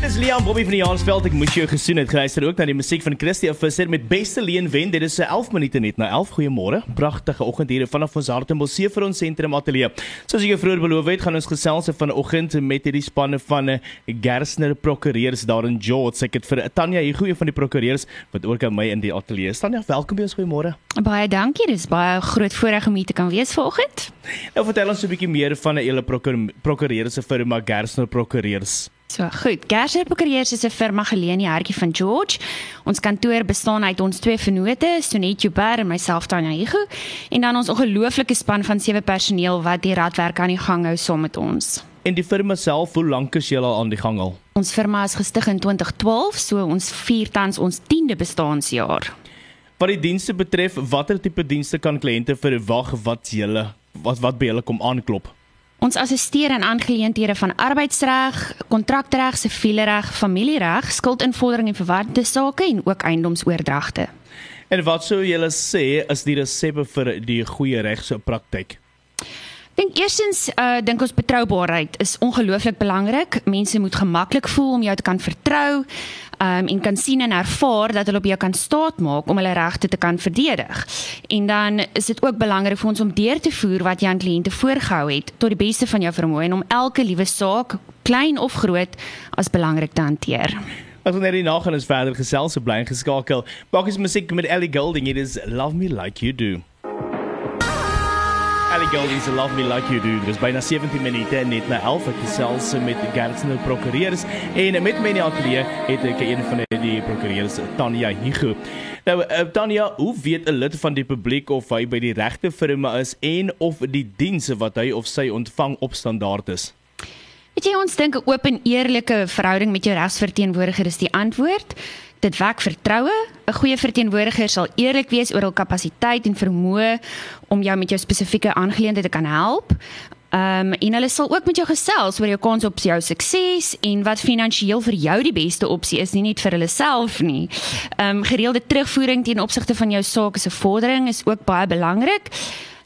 Dis Liam Bobby van die Jansveld. Ek moes jou gesien het. Geluister ook na die musiek van Christie Visser met Beste Leen Wen. Dit is se 11 minute net na 11. Goeiemôre. Pragtige oggend hier vanaf ons Hartembos vir ons sentrum ateljee. Soos ek vroeër beloof het, gaan ons gesels vanoggend met hierdie spanne van eh, Gersner Prokureurs daar in George. Ek het vir Tanya hier goeie van die prokureurs wat ook aan my in die ateljee. Tanya, welkom by ons. Goeiemôre. Baie dankie. Dis baie groot voorreg om hier te kan wees vanoggend. Nou vertel ons 'n bietjie meer van 'n hele prokureur se firma Gersner Prokureurs. So goed, Gersner Prokureurs is 'n firma geleë in die hartjie van George. Ons kantoor bestaan uit ons twee vennote, Sonet Jouber en myself Tanya Higu, en dan ons ongelooflike span van sewe personeel wat die radwerk aan die gang hou saam met ons. En die firma self, hoe lank is julle al aan die gang al? Ons firma is gestig in 2012, so ons vier tans ons 10de bestaanjaar. Wat die dienste betref, watter tipe dienste kan kliënte verwag wat julle wat wat by julle kom aanklop? Ons assisteer in aangeleenthede van arbeidsreg, kontraktereg, sivielreg, familiereg, skuldinvordering en verwante sake en ook eiendomsoordragte. En wat sou julle sê is die resepte vir die goeie regse praktyk? Dink eerstens, uh dink ons betroubaarheid is ongelooflik belangrik. Mense moet gemaklik voel om jou te kan vertrou um, en kan sien en ervaar dat hulle op jou kan staatmaak om hulle regte te kan verdedig. En dan is dit ook belangrik vir ons om deur te voer wat jy aan kliënte voorgehou het tot die beste van jou vermoë en om elke liewe saak, klein of groot, as belangrik te hanteer. Ons gaan net hier na gaan ons verder gesels so bly geskakel. Bakkies musiek met Ellie Goulding. It is Love Me Like You Do. Golding se Love Me Like You Do. Dis byna 17 minute net na 11 ek gesels met Gertsen prokureurs en met my in die ateljee het ek een van die prokureurs Tanya Higu. Nou uh, Tanya, hoe weet 'n lid van die publiek of hy by die regte firma is en of die dienste wat hy of sy ontvang op standaard is? Weet jy ons dink 'n oop en eerlike verhouding met jou regsverteenwoordiger is die antwoord. Dit wek vertroue. 'n Goeie verteenwoordiger sal eerlik wees oor hul kapasiteit en vermoë om jou met jou spesifieke aangeleentheid te kan help. Ehm um, en hulle sal ook met jou gesels oor jou kans op jou sukses en wat finansiëel vir jou die beste opsie is, nie net vir hulle self nie. Ehm um, gereelde terugvoering teen opsigte van jou saak se vordering is ook baie belangrik.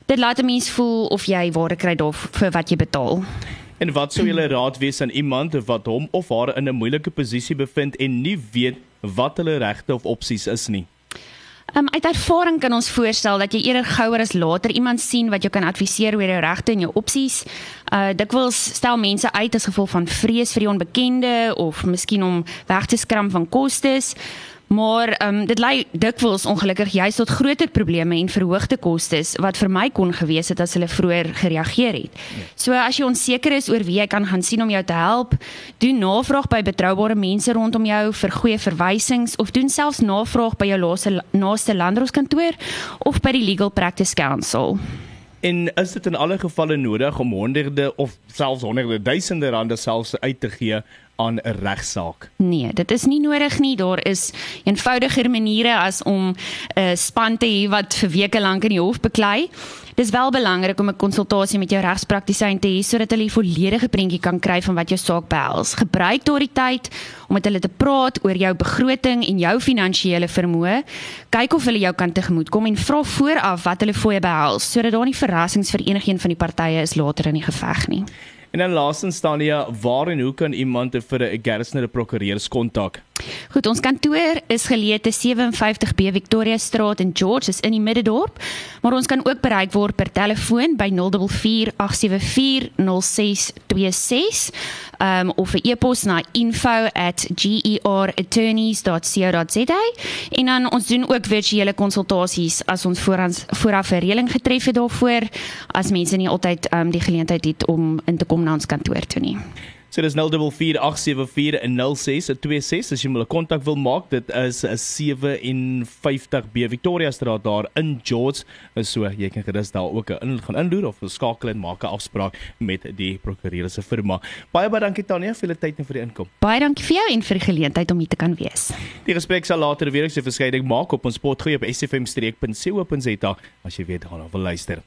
Dit laat 'n mens voel of jy waarde kry vir wat jy betaal. En wat sou julle raad wees aan iemand wat hom of haar in 'n moeilike posisie bevind en nie weet wat hulle regte of opsies is nie. Um, uit ervaring kan ons voorstel dat jy eerder gouer as later iemand sien wat jou kan adviseer oor jou regte en jou opsies. Uh dikwels stel mense uit as gevolg van vrees vir die onbekende of miskien om weg te skram van kostes. Maar ehm um, dit lei dikwels ongelukkig juist tot groter probleme en verhoogde kostes wat vir my kon gewees het as hulle vroeër gereageer het. So as jy onseker is oor wie jy kan gaan sien om jou te help, doen navraag by betroubare mense rondom jou vir goeie verwysings of doen selfs navraag by jou laaste naaste landdroskantoor of by die Legal Practice Council. En is dit in alle gevalle nodig om honderde of selfs honderde duisende rande selfs uit te gee aan 'n regsaak? Nee, dit is nie nodig nie. Daar is eenvoudiger maniere as om 'n uh, span te hê wat vir weke lank in die hof beklei. Dis wel belangrik om 'n konsultasie met jou regspraktisyn te hê sodat hulle 'n volledige prentjie kan kry van wat jou saak behels. Gebruik daardie tyd om met hulle te praat oor jou begroting en jou finansiële vermoë. Kyk of hulle jou kan tegemoetkom en vra vooraf wat hulle fooie behels sodat daar nie verrassings vir enigiemand van die partye is later in die geveg nie. En dan laastens staan hier, waar en hoe kan iemand vir 'n Gersner prokureurs kontak? Goed, ons kantoor is geleë te 57B Victoria Straat in George, is in die middedorp, maar ons kan ook bereik word per telefoon by 0448740626 um, of 'n e-pos na info@gerattorneys.co.za en dan ons doen ook virtuele konsultasies as ons vooraf vooraf 'n reëling getref het daarvoor as mense nie altyd um, die geleentheid het om in te kom na ons kantoor toe nie. So dis 0448740626 as jy hulle kontak wil maak. Dit is 'n 57B Victoria Straat daar in George. So jy kan gerus daar ook in gaan inloer of skakel en maak 'n afspraak met die prokureur se firma. Baie baie dankie Tanya vir die tyd en vir die inkom. Baie dankie vir jou en vir die geleentheid om hier te kan wees. Die gesprek sal later weer ek se verskeiding maak op ons potgoed op sfm-streek.co.za as jy weet gaan of wil luister.